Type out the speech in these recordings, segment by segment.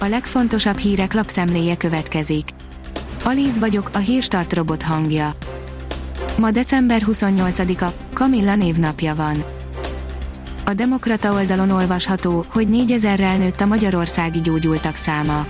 a legfontosabb hírek lapszemléje következik. Alíz vagyok, a hírstart robot hangja. Ma december 28-a, Kamilla névnapja van. A Demokrata oldalon olvasható, hogy 4000-rel nőtt a magyarországi gyógyultak száma.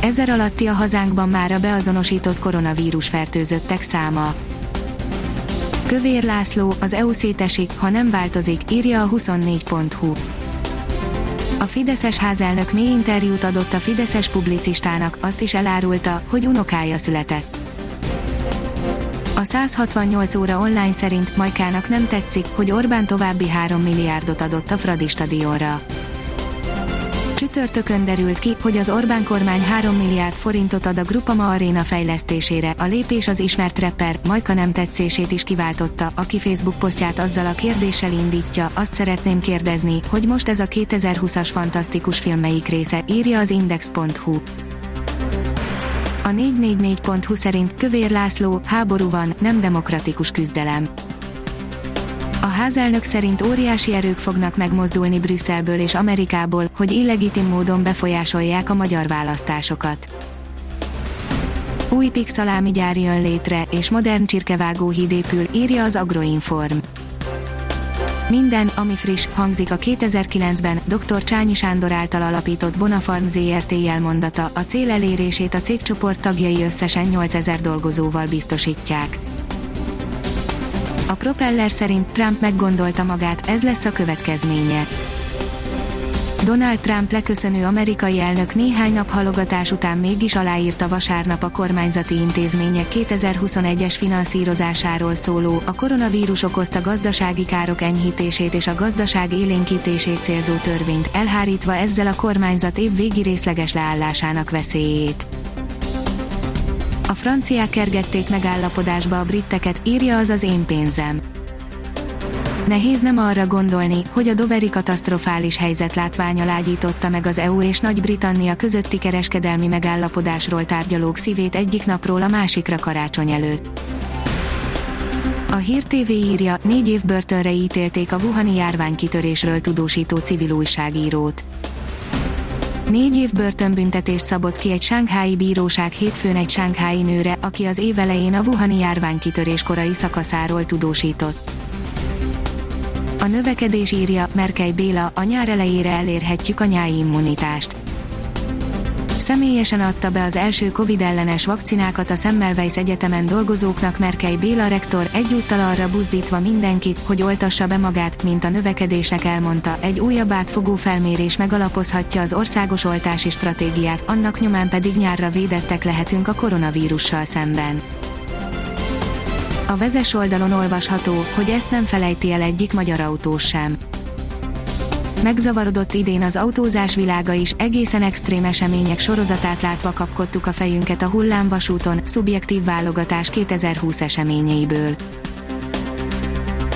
Ezer alatti a hazánkban már a beazonosított koronavírus fertőzöttek száma. Kövér László, az EU szétesik, ha nem változik, írja a 24.hu. A Fideszes házelnök mély interjút adott a Fideszes publicistának, azt is elárulta, hogy unokája született. A 168 óra online szerint Majkának nem tetszik, hogy Orbán további 3 milliárdot adott a Fradi stadionra. Csütörtökön derült ki, hogy az Orbán kormány 3 milliárd forintot ad a Grupama Arena fejlesztésére. A lépés az ismert rapper, Majka nem tetszését is kiváltotta, aki Facebook posztját azzal a kérdéssel indítja, azt szeretném kérdezni, hogy most ez a 2020-as fantasztikus film melyik része, írja az Index.hu. A 444.hu szerint Kövér László, háború van, nem demokratikus küzdelem. Házelnök szerint óriási erők fognak megmozdulni Brüsszelből és Amerikából, hogy illegitim módon befolyásolják a magyar választásokat. Új pixalámi gyár jön létre, és modern csirkevágó híd épül, írja az Agroinform. Minden, ami friss, hangzik a 2009-ben dr. Csányi Sándor által alapított Bonafarm ZRT jelmondata, a cél elérését a cégcsoport tagjai összesen 8000 dolgozóval biztosítják. A propeller szerint Trump meggondolta magát, ez lesz a következménye. Donald Trump leköszönő amerikai elnök néhány nap halogatás után mégis aláírta vasárnap a kormányzati intézmények 2021-es finanszírozásáról szóló, a koronavírus okozta gazdasági károk enyhítését és a gazdaság élénkítését célzó törvényt, elhárítva ezzel a kormányzat év végi részleges leállásának veszélyét. A franciák kergették megállapodásba a britteket, írja az az én pénzem. Nehéz nem arra gondolni, hogy a Doveri katasztrofális helyzet látványa lágyította meg az EU és Nagy-Britannia közötti kereskedelmi megállapodásról tárgyalók szívét egyik napról a másikra karácsony előtt. A Hír TV írja, négy év börtönre ítélték a Wuhani járványkitörésről tudósító civil újságírót. Négy év börtönbüntetést szabott ki egy sánghái bíróság hétfőn egy sánghái nőre, aki az év elején a Wuhani járványkitörés korai szakaszáról tudósított. A növekedés írja, Merkely Béla, a nyár elejére elérhetjük a nyári immunitást. Személyesen adta be az első Covid ellenes vakcinákat a Semmelweis Egyetemen dolgozóknak Merkely Béla rektor egyúttal arra buzdítva mindenkit, hogy oltassa be magát, mint a növekedésnek elmondta, egy újabb átfogó felmérés megalapozhatja az országos oltási stratégiát, annak nyomán pedig nyárra védettek lehetünk a koronavírussal szemben. A vezes oldalon olvasható, hogy ezt nem felejti el egyik magyar autós sem. Megzavarodott idén az autózás világa is, egészen extrém események sorozatát látva kapkodtuk a fejünket a hullámvasúton, szubjektív válogatás 2020 eseményeiből.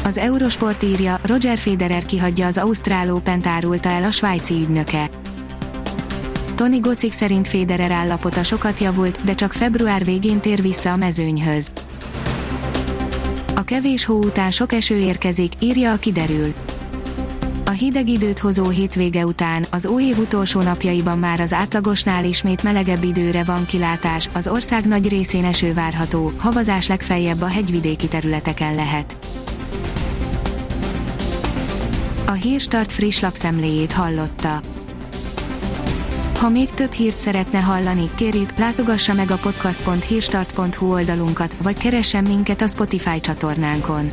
Az Eurosport írja, Roger Federer kihagyja az Ausztrál open árulta el a svájci ügynöke. Tony Gocik szerint Federer állapota sokat javult, de csak február végén tér vissza a mezőnyhöz. A kevés hó után sok eső érkezik, írja a kiderül. Hideg időt hozó hétvége után, az új év utolsó napjaiban már az átlagosnál ismét melegebb időre van kilátás, az ország nagy részén eső várható, havazás legfeljebb a hegyvidéki területeken lehet. A Hírstart friss lapszemléjét hallotta. Ha még több hírt szeretne hallani, kérjük, látogassa meg a podcast.hírstart.hu oldalunkat, vagy keressen minket a Spotify csatornánkon.